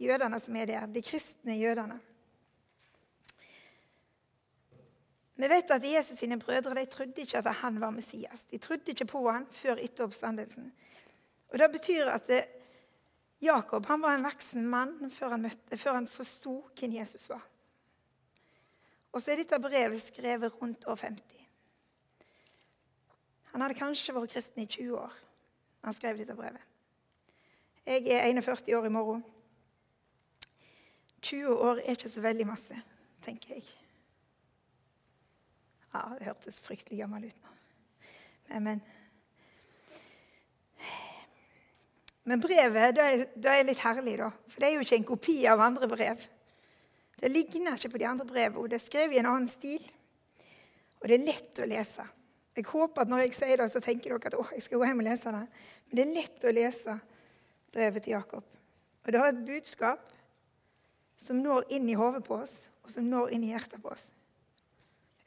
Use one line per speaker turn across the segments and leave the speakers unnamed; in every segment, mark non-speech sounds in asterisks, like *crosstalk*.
jødene som er der, de kristne jødene. Vi vet at Jesus sine brødre de trodde ikke at han var Messias. De trodde ikke på han før etter oppstandelsen. Og Det betyr at Jakob han var en voksen mann før han, møtte, han forsto hvem Jesus var. Og så er dette brevet skrevet rundt år 50. Han hadde kanskje vært kristen i 20 år han skrev dette brevet. Jeg er 41 år i morgen. 20 år er ikke så veldig masse, tenker jeg. Ja, det hørtes fryktelig gammel ut nå. Men, men brevet det er, det er, litt herlig, da. For det er jo ikke en kopi av andre brev. Det ligner ikke på de andre brevene. Det er skrevet i en annen stil. Og det er lett å lese. Jeg håper at når jeg sier det, så tenker dere at å, jeg skal gå hjem og lese det. Men det er lett å lese brevet til Jakob. Og det har et budskap som når inn i hodet på oss, og som når inn i hjertet på oss.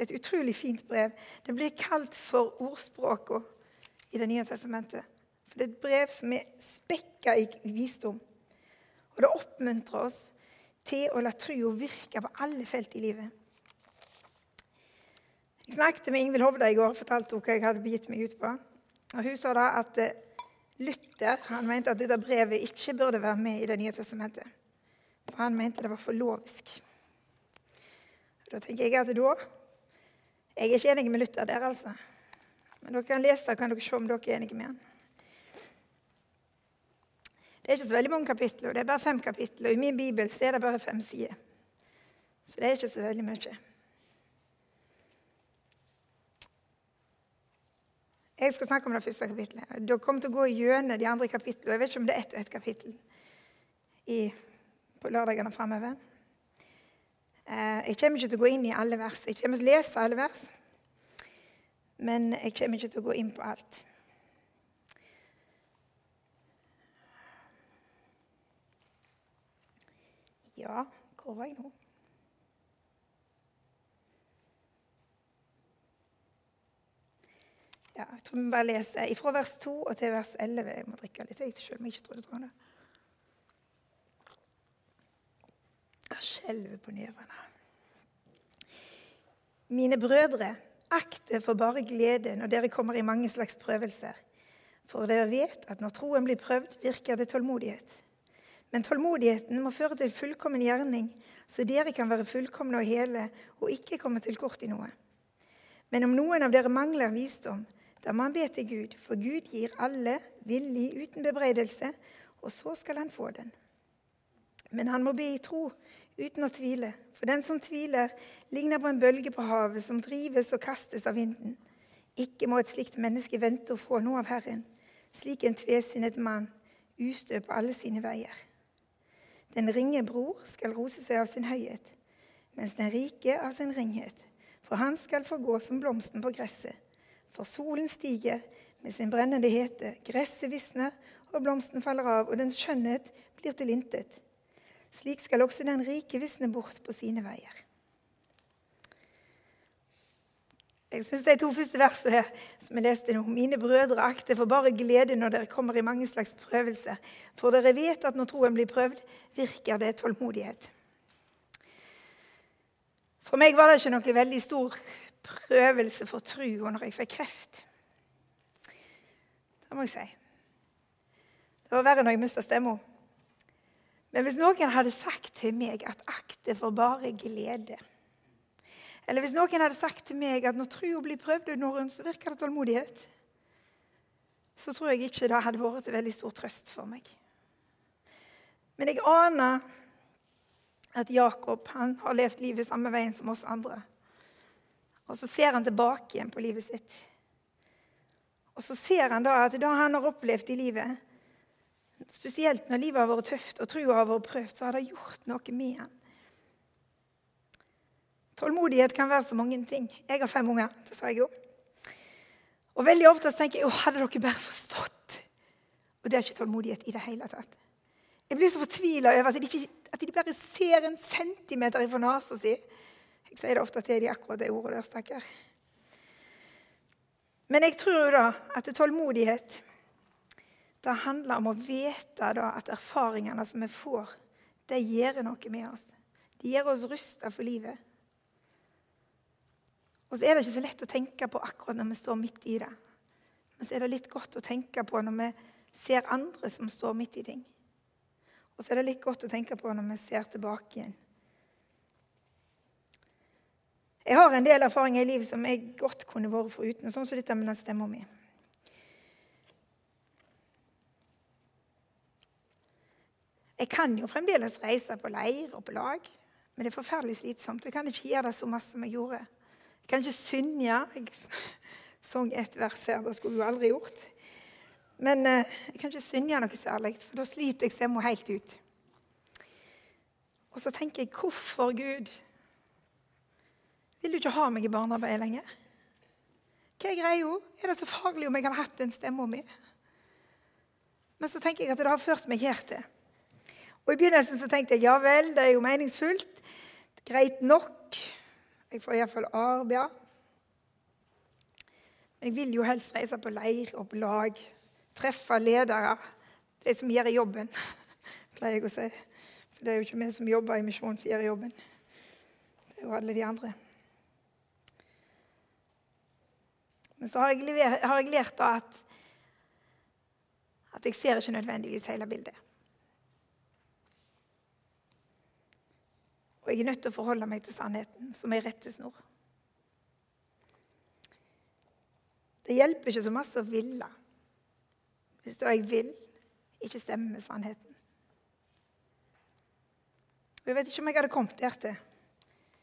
Et utrolig fint brev. Det blir kalt for ordspråket i Det nye testamentet. For det er et brev som er spekka i visdom. Og det oppmuntrer oss til å la trua virke på alle felt i livet. Jeg snakket med Ingvild Hovda i går og fortalte henne hva jeg hadde begitt meg ut på. Og Hun sa da at eh, Luther han mente at dette brevet ikke burde være med i Det nye testamentet. For han mente det var for lovisk. Da tenker jeg at da Jeg er ikke enig med Luther der, altså. Men dere kan lese kan dere se om dere er enige med han. Det er ikke så veldig mange kapitler, det er bare fem kapitler. I min bibel er det bare fem sider. Så det er ikke så veldig mye. Jeg skal snakke om det første kapitlet. Dere kommer til å gå gjennom de andre kapitlene. Jeg vet ikke om det er ett og ett kapittel i, på lørdagene framover. Eh, jeg kommer ikke til å gå inn i alle vers. Jeg kommer til å lese alle vers. Men jeg kommer ikke til å gå inn på alt. Ja, hvor var jeg nå? Ja, jeg tror vi bare leser fra vers 2 og til vers 11. Jeg må drikke litt, jeg, selv om jeg ikke trodde det. Skjelver på nevene. Mine brødre, akt for bare glede når dere kommer i mange slags prøvelser. For dere vet at når troen blir prøvd, virker det tålmodighet. Men tålmodigheten må føre til fullkommen gjerning, så dere kan være fullkomne og hele og ikke komme til kort i noe. Men om noen av dere mangler visdom, da må han be til Gud, for Gud gir alle villig uten bebreidelse, og så skal han få den. Men han må be i tro, uten å tvile. For den som tviler, ligner på en bølge på havet, som drives og kastes av vinden. Ikke må et slikt menneske vente å få noe av Herren, slik en tvesinnet mann, ustø på alle sine veier. Den ringe bror skal rose seg av sin høyhet, mens den rike av sin ringhet. For han skal få gå som blomsten på gresset for solen stiger med sin brennende hete, gresset visner, og blomsten faller av, og dens skjønnhet blir til intet. Slik skal også den rike visne bort på sine veier. Jeg syns de to første versene her, som jeg leste nå, mine brødre akter for bare glede når dere kommer i mange slags prøvelser. For dere vet at når troen blir prøvd, virker det tålmodighet. For meg var det ikke noe veldig stor prøvelse for trua når jeg fikk kreft. Det må jeg si. Det var verre når jeg mista stemma. Men hvis noen hadde sagt til meg at akte for bare glede Eller hvis noen hadde sagt til meg at når trua blir prøvd under rundt, så virker det tålmodighet, så tror jeg ikke det hadde vært en veldig stor trøst for meg. Men jeg aner at Jakob han har levd livet samme veien som oss andre. Og så ser han tilbake igjen på livet sitt. Og så ser han da at da han har opplevd i livet, spesielt når livet har vært tøft og trua har vært prøvd, så har det gjort noe med en. Tålmodighet kan være så mange ting. Jeg har fem unger. det sa jeg jo. Og veldig ofte tenker jeg hadde dere bare forstått. Og det er ikke tålmodighet i det hele tatt. Jeg blir så fortvila over at de, ikke, at de bare ser en centimeter ifra nesa si. Jeg sier det ofte til de akkurat det ordet der, stakkar. Men jeg tror da at tålmodighet det handler om å vite da at erfaringene som vi får, det gjør noe med oss. Det gjør oss rusta for livet. Og så er det ikke så lett å tenke på akkurat når vi står midt i det. Men så er det litt godt å tenke på når vi ser andre som står midt i ting. Og så er det litt godt å tenke på når vi ser tilbake igjen. Jeg har en del erfaringer i livet som jeg godt kunne vært foruten, sånn som dette med den stemma mi. Jeg kan jo fremdeles reise på leir og på lag, men det er forferdelig slitsomt. Jeg kan ikke gjøre det så masse som jeg gjorde. Jeg kan ikke synge. Jeg *laughs* sang et vers her, det skulle jeg jo aldri gjort. Men eh, jeg kan ikke synge noe særlig, for da sliter jeg stemmen helt ut. Og så tenker jeg hvorfor, Gud? Vil du ikke ha meg i barnearbeidet lenger? Hva er greia? Er det så farlig om jeg hadde hatt den stemma mi? Men så tenker jeg at det har ført meg her til. Og I begynnelsen så tenkte jeg ja vel, det er jo meningsfullt. Greit nok. Jeg får iallfall arbeide. Men jeg vil jo helst reise på leir og på lag. Treffe ledere. De som gjør jobben, *laughs* pleier jeg å si. For det er jo ikke vi som jobber i misjonen, som gjør jobben. Det er jo alle de andre. Men så har jeg, har lært da at, at jeg ser ikke nødvendigvis hele bildet. Og jeg er nødt til å forholde meg til sannheten, som er rettesnor. Det hjelper ikke så masse å ville hvis det jeg vil, ikke stemmer med sannheten. Og Jeg vet ikke om jeg hadde kommet der til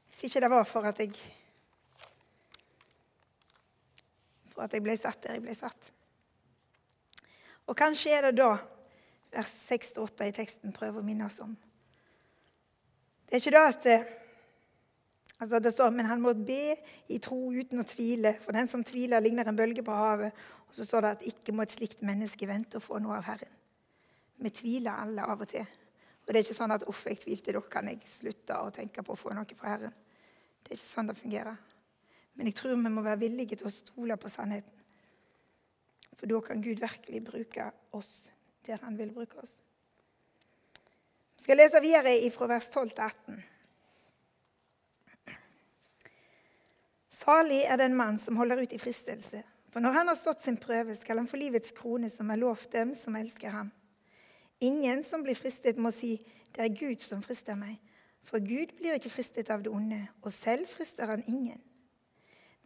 hvis ikke det var for at jeg for at jeg ble satt der jeg ble satt. Og kanskje er det da vers 6-8 i teksten prøver å minne oss om det er ikke da at det, altså det står, Men han måtte be i tro uten å tvile, for den som tviler, ligner en bølge på havet. Og så står det at ikke må et slikt menneske vente å få noe av Herren. Vi tviler alle av og til. Og det er ikke sånn at uff, jeg tvilte, da kan jeg slutte å tenke på å få noe fra Herren. Det er ikke sånn det fungerer. Men jeg tror vi må være villige til å stole på sannheten. For da kan Gud virkelig bruke oss der han vil bruke oss. Skal lese videre fra vers 12 til 18. Salig er den mann som holder ut i fristelse. For når han har stått sin prøve, skal han få livets krone, som er lovt dem som elsker ham. Ingen som blir fristet, må si, 'Det er Gud som frister meg.' For Gud blir ikke fristet av det onde, og selv frister han ingen.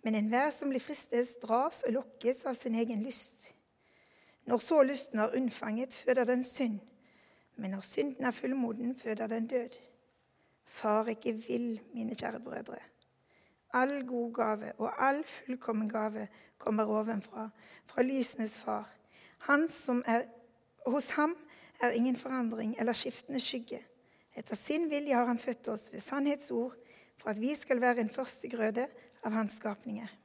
Men enhver som blir fristet, dras og lokkes av sin egen lyst. Når så lysten har unnfanget, føder den synd. Men når synden er fullmoden, føder den død. Far ikke vil, mine kjære brødre. All god gave og all fullkommen gave kommer ovenfra, fra lysenes far. Han er, hos ham er ingen forandring eller skiftende skygge. Etter sin vilje har han født oss ved sannhetsord, for at vi skal være en førstegrøde av hans skapninger.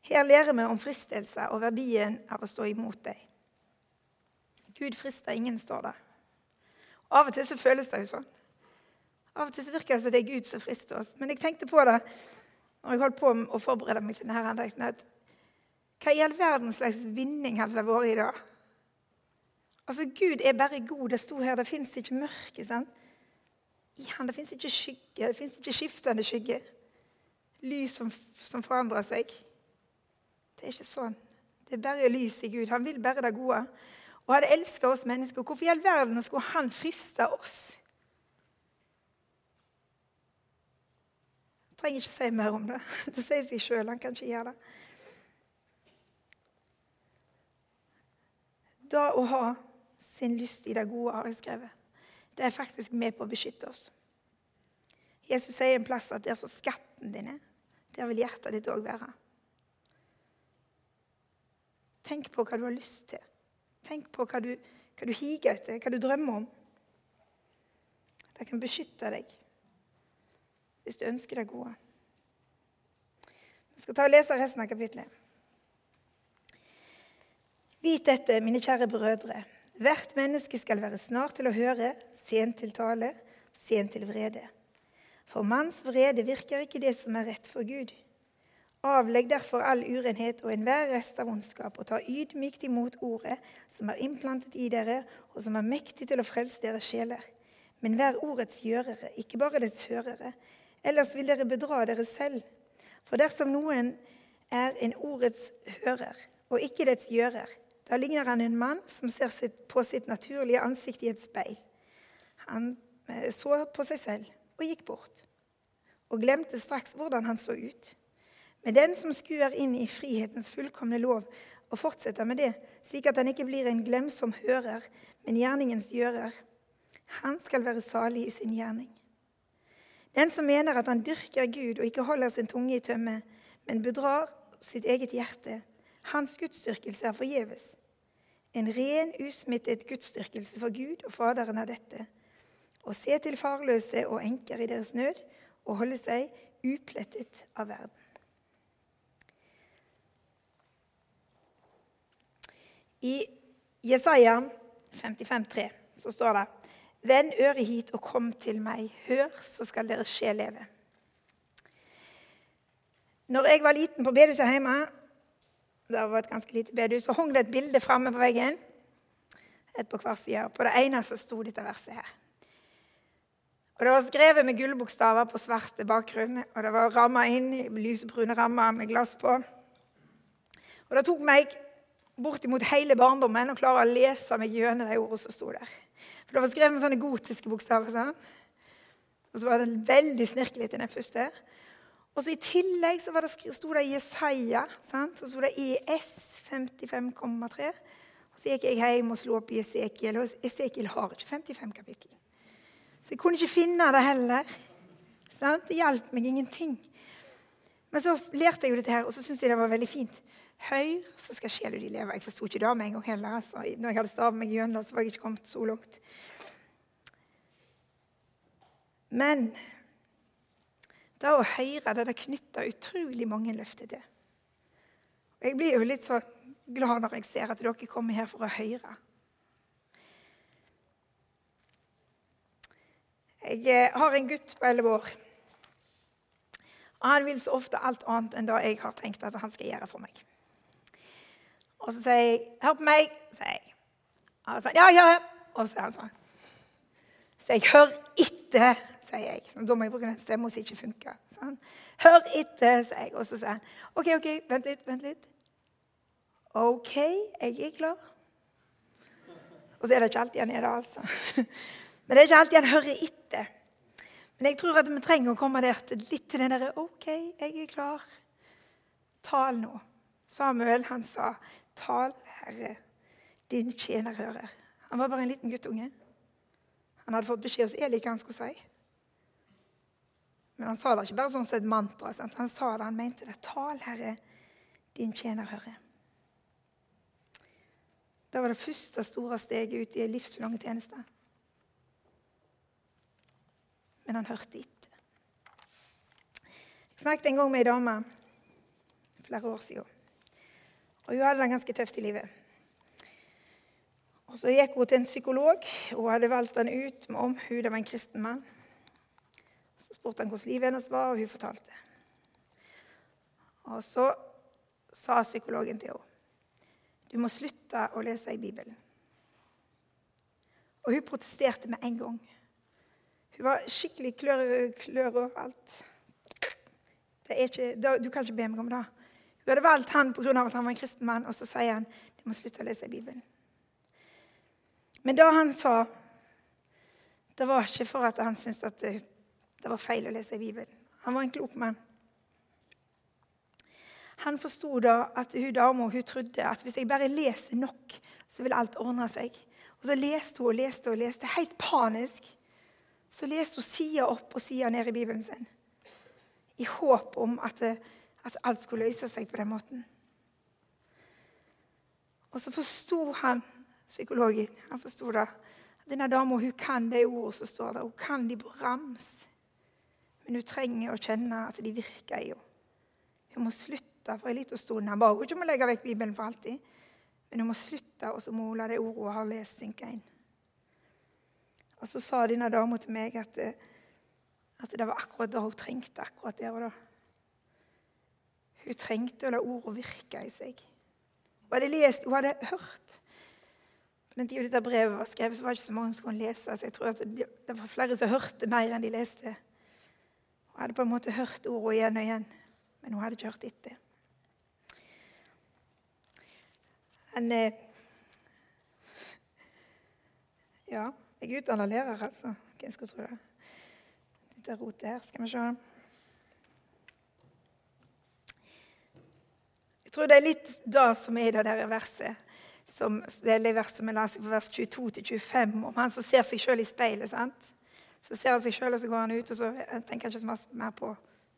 Her lærer vi om fristelse og verdien av å stå imot dem. Gud frister ingen, står det. Av og til så føles det jo sånn. Av og til så virker det som det er Gud som frister oss. Men jeg tenkte på det når jeg holdt på å forberede meg til denne andakten, at hva i all verdens slags vinning hadde det vært i dag? Altså, Gud er bare god. Det sto her, det fins ikke mørke. sant? I han, Det fins ikke skygge, det fins ikke skiftende skygge. Lys som, som forandrer seg. Det er ikke sånn. Det er bare lys i Gud. Han vil bare det gode og hadde elska oss mennesker. Hvorfor i all verden skulle han friste oss? Jeg trenger ikke si mer om det. *laughs* Det sier seg sjøl. Han kan ikke gjøre det. Da å ha sin lyst i det gode, har jeg skrevet, det er faktisk med på å beskytte oss. Jesus sier en plass at der så skatten din er, der vil hjertet ditt òg være. Tenk på hva du har lyst til. Tenk på hva du, hva du higer etter, hva du drømmer om. Det kan beskytte deg hvis du ønsker deg gode. Jeg skal ta og lese resten av kapitlet. Vit dette, mine kjære brødre. Hvert menneske skal være snart til å høre, sent til tale, sent til vrede. For manns vrede virker ikke det som er rett for Gud. Avlegg derfor all urenhet og enhver rest av ondskap, og ta ydmykt imot ordet som er implantet i dere, og som er mektig til å frelse deres sjeler. Men vær ordets gjørere, ikke bare dets hørere. Ellers vil dere bedra dere selv. For dersom noen er en ordets hører og ikke dets gjører, da ligner han en mann som ser på sitt naturlige ansikt i et speil. Han eh, så på seg selv og gikk bort, og glemte straks hvordan han så ut. Men den som skuer inn i frihetens fullkomne lov og fortsetter med det, slik at han ikke blir en glemsom hører, men gjerningens gjører, han skal være salig i sin gjerning. Den som mener at han dyrker Gud og ikke holder sin tunge i tømme, men bedrar sitt eget hjerte, hans gudsdyrkelse er forgjeves. En ren, usmittet gudsdyrkelse for Gud og Faderen er dette. Å se til farløse og enker i deres nød og holde seg uplettet av verden. I Jesaja 55,3 så står det Vend øret hit og kom til meg. Hør, så skal deres sjel leve. Når jeg var liten på bedehuset hjemme, det var et ganske lite bedehus, så hang det et bilde framme på veggen. Et på hver side. På det ene så sto dette verset her. Og Det var skrevet med gullbokstaver på svarte bakgrunn, og det var ramma inn i lysebrune rammer med glass på. Og Det tok meg bortimot hele barndommen og klarer å lese meg gjennom de ordene som sto der. For Det var skrevet med sånne gotiske bokstaver. Sånn. Og så var det veldig snirkelig til den første. Og så I tillegg så det, sto det Jesaja, sant? så sto det ES 55,3. Og Så gikk jeg hjem og slo opp i Esekiel, og Esekiel har ikke 55 kapittel. Så jeg kunne ikke finne det heller. Sant? Det hjalp meg ingenting. Men så lærte jeg jo dette her, og så syntes jeg det var veldig fint. Høyr, så skal sjela di leve. Jeg forsto ikke det med en gang heller. Altså. Når jeg hadde stavet meg gjennom, så var jeg ikke kommet så langt. Men det å høre det, det knytter utrolig mange løfter til. Jeg blir jo litt så glad når jeg ser at dere kommer her for å høre. Jeg eh, har en gutt på 11 år. Han vil så ofte alt annet enn det jeg har tenkt at han skal gjøre for meg. Og så sier jeg 'Hør på meg', sier jeg. Og så, ja, ja, Og så er han sånn. Så jeg 'Hør etter', sier jeg. Så da må jeg bruke den stemmen som ikke funker. Sånn. 'Hør etter', sier jeg. Og så sier han 'OK, OK, vent litt, vent litt'. OK, jeg er klar. Og så er det ikke alltid han er det, altså. *laughs* Men det er ikke alltid han hører etter. Men jeg tror at vi trenger å komme der til litt til den derre OK, jeg er klar. Tal nå. Samuel, han sa Tal, Herre, din tjener hører. Han var bare en liten guttunge. Han hadde fått beskjed hos Eli hva han skulle si. Men han sa det ikke bare sånn som et mantra. Sant? Han sa det, han mente det. Tal, Herre, din tjener hører. Det var det første store steget ut i en livslang tjeneste. Men han hørte etter. Jeg snakket en gang med ei dame flere år siden. Og hun hadde det ganske tøft i livet. Og Så gikk hun til en psykolog. Hun hadde valgt han ut med omhu. Det var en kristen mann. Så spurte han hvordan livet hennes var, og hun fortalte. Og så sa psykologen til henne du må slutte å lese i Bibelen. Og hun protesterte med en gang. Hun var skikkelig klør, klør overalt. Ikke, du kan ikke be meg om det. Hun hadde valgt han pga. at han var en kristen mann, og så sier han du må slutte å lese Bibelen. Men det han sa, det var ikke for at han syntes at det, var feil å lese Bibelen. Han var en klok mann. Han forsto da at hun dama hun trodde at hvis jeg bare leser nok, så vil alt ordne seg. Og Så leste hun og leste og leste, helt panisk. Så leste hun sida opp og sida ned i Bibelen sin i håp om at det, at alt skulle løse seg på den måten. Og så forsto han, psykologen, han forsto det. Denne dama hun kan de ordene som står der. Hun kan de på rams. Men hun trenger å kjenne at de virker i henne. Hun må slutte for en liten stund. Han ba henne ikke om å legge vekk Bibelen for alltid. Men hun må slutte, og så må hun la de ordene hun har lest, synke inn. Og så sa denne dama til meg at, at det var akkurat det hun trengte akkurat der og da. Hun trengte å la ordene virke i seg. Hun hadde lest, hun hadde hørt. På den tida dette brevet var skrevet, så var det ikke så mange som kunne lese. så jeg tror at det, var flere som hørte mer enn de leste. Hun hadde på en måte hørt ordene igjen og igjen, men hun hadde ikke hørt etter. Men eh, Ja, jeg er utdanna lærer, altså. Hvem skulle tro det? Dette rotet her, skal vi se. Jeg tror det er litt det som er i det der verset. Som, det er verset vi leser på vers 22-25, om han som ser seg sjøl i speilet. sant? Så ser han seg sjøl, og så går han ut, og så tenker han ikke så mye mer på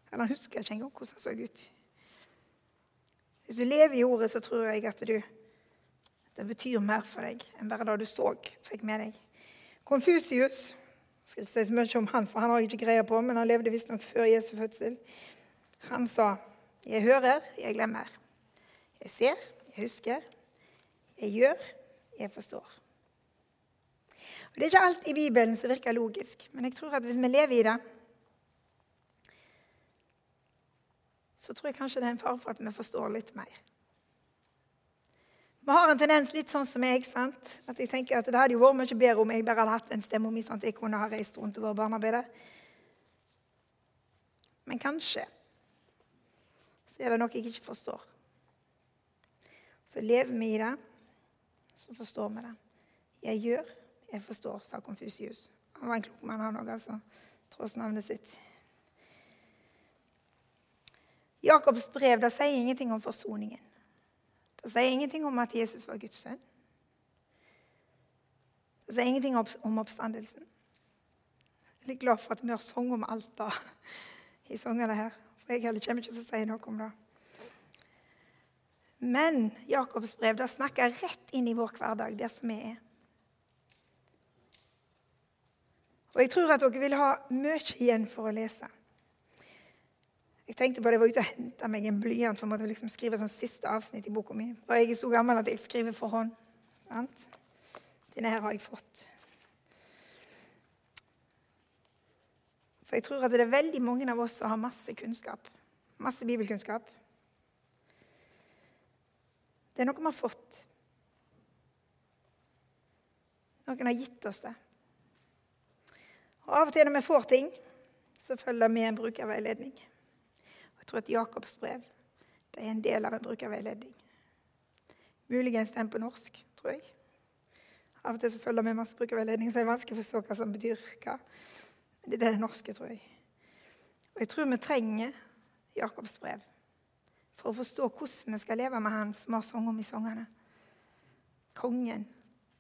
Eller han husker ikke engang hvordan han så ut. Hvis du lever i ordet, så tror jeg at du, det betyr mer for deg enn bare det du så, fikk med deg. Konfusius skal ikke si så mye om han, for han har jeg ikke greie på, men han levde visstnok før Jesu fødsel. Han sa, 'Jeg hører, jeg glemmer. Jeg ser, jeg husker. Jeg gjør, jeg forstår.' Og Det er ikke alt i Bibelen som virker logisk, men jeg tror at hvis vi lever i det, så tror jeg kanskje det er en fare for at vi forstår litt mer. Vi har en tendens litt sånn som jeg. sant? At jeg tenker at Det hadde jo vært mye bedre om jeg bare hadde hatt en stemme om, sånn at jeg kunne ha reist rundt og vært barnearbeider. Men kanskje så er det noe jeg ikke forstår. Så lever vi i det, så forstår vi det. Jeg gjør, jeg forstår, sa Konfusius. Han var en klok mann, han òg, altså, tross navnet sitt. Jakobs brev det sier ingenting om forsoningen. Det sier ingenting om at Jesus var Guds sønn. Det sier ingenting om oppstandelsen. Jeg er litt glad for at vi har sang om alt da *laughs* i sangene her. For jeg heller kommer ikke til å si noe om det. Men Jakobs brev da snakker rett inn i vår hverdag, der som vi er. Og jeg tror at dere vil ha mye igjen for å lese. Jeg tenkte på det, jeg var ute og henta meg en blyant for å liksom skrive sånn siste avsnitt i boka mi. For jeg er så gammel at jeg skriver for hånd. Sant? Denne her har jeg fått. For jeg tror at det er veldig mange av oss som har masse kunnskap. Masse bibelkunnskap. Det er noe vi har fått. Noen har gitt oss det. Og Av og til når vi får ting, så følger vi en brukerveiledning. Jeg tror at Jakobs brev det er en del av en brukerveiledning. Muligens den på norsk, tror jeg. Av og til så følger vi masse brukerveiledning, så det er vanskelig å forstå hva som betyr hva. Men det er det norske, tror jeg. Og jeg tror vi trenger Jakobs brev for å forstå hvordan vi skal leve med Han som har sunget om i sangene. Kongen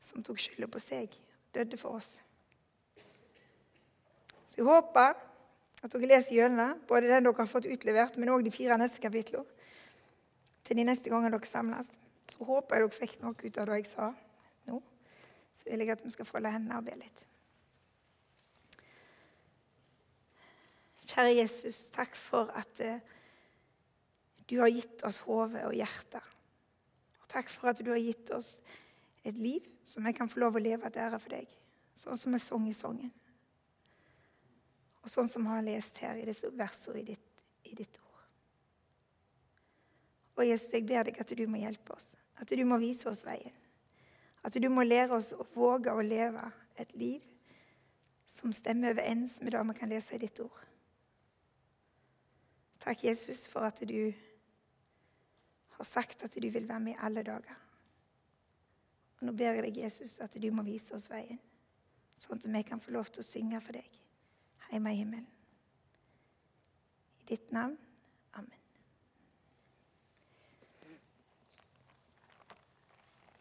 som tok skylda på seg, døde for oss. Så jeg håper at dere leser gjennom både den dere har fått utlevert, men òg de fire neste kapitlene. Til de neste gangene dere samles. Så håper jeg dere fikk noe ut av det jeg sa nå. Så vil jeg at vi skal folde hendene og be litt. Kjære Jesus, takk for at eh, du har gitt oss hode og hjerte. Og takk for at du har gitt oss et liv som vi kan få lov å leve til ære for deg, sånn som vi sang i sangen. Og sånn som vi har lest her i disse versene i i ditt ord. Og Jesus, jeg ber deg at du må hjelpe oss. At du må vise oss veien. At du må lære oss å våge å leve et liv som stemmer overens med det vi kan lese i ditt ord. Takk, Jesus, for at du har sagt at du vil være med alle dager. Og Nå ber jeg deg, Jesus, at du må vise oss veien, sånn at vi kan få lov til å synge for deg hjemme i himmelen. I ditt navn.